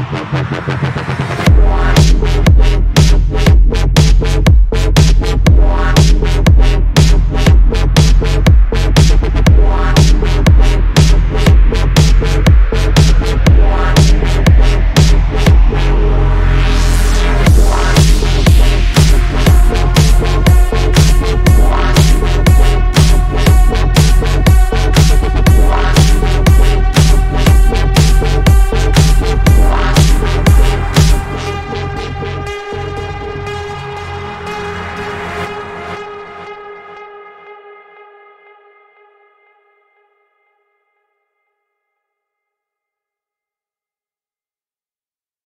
Gracias.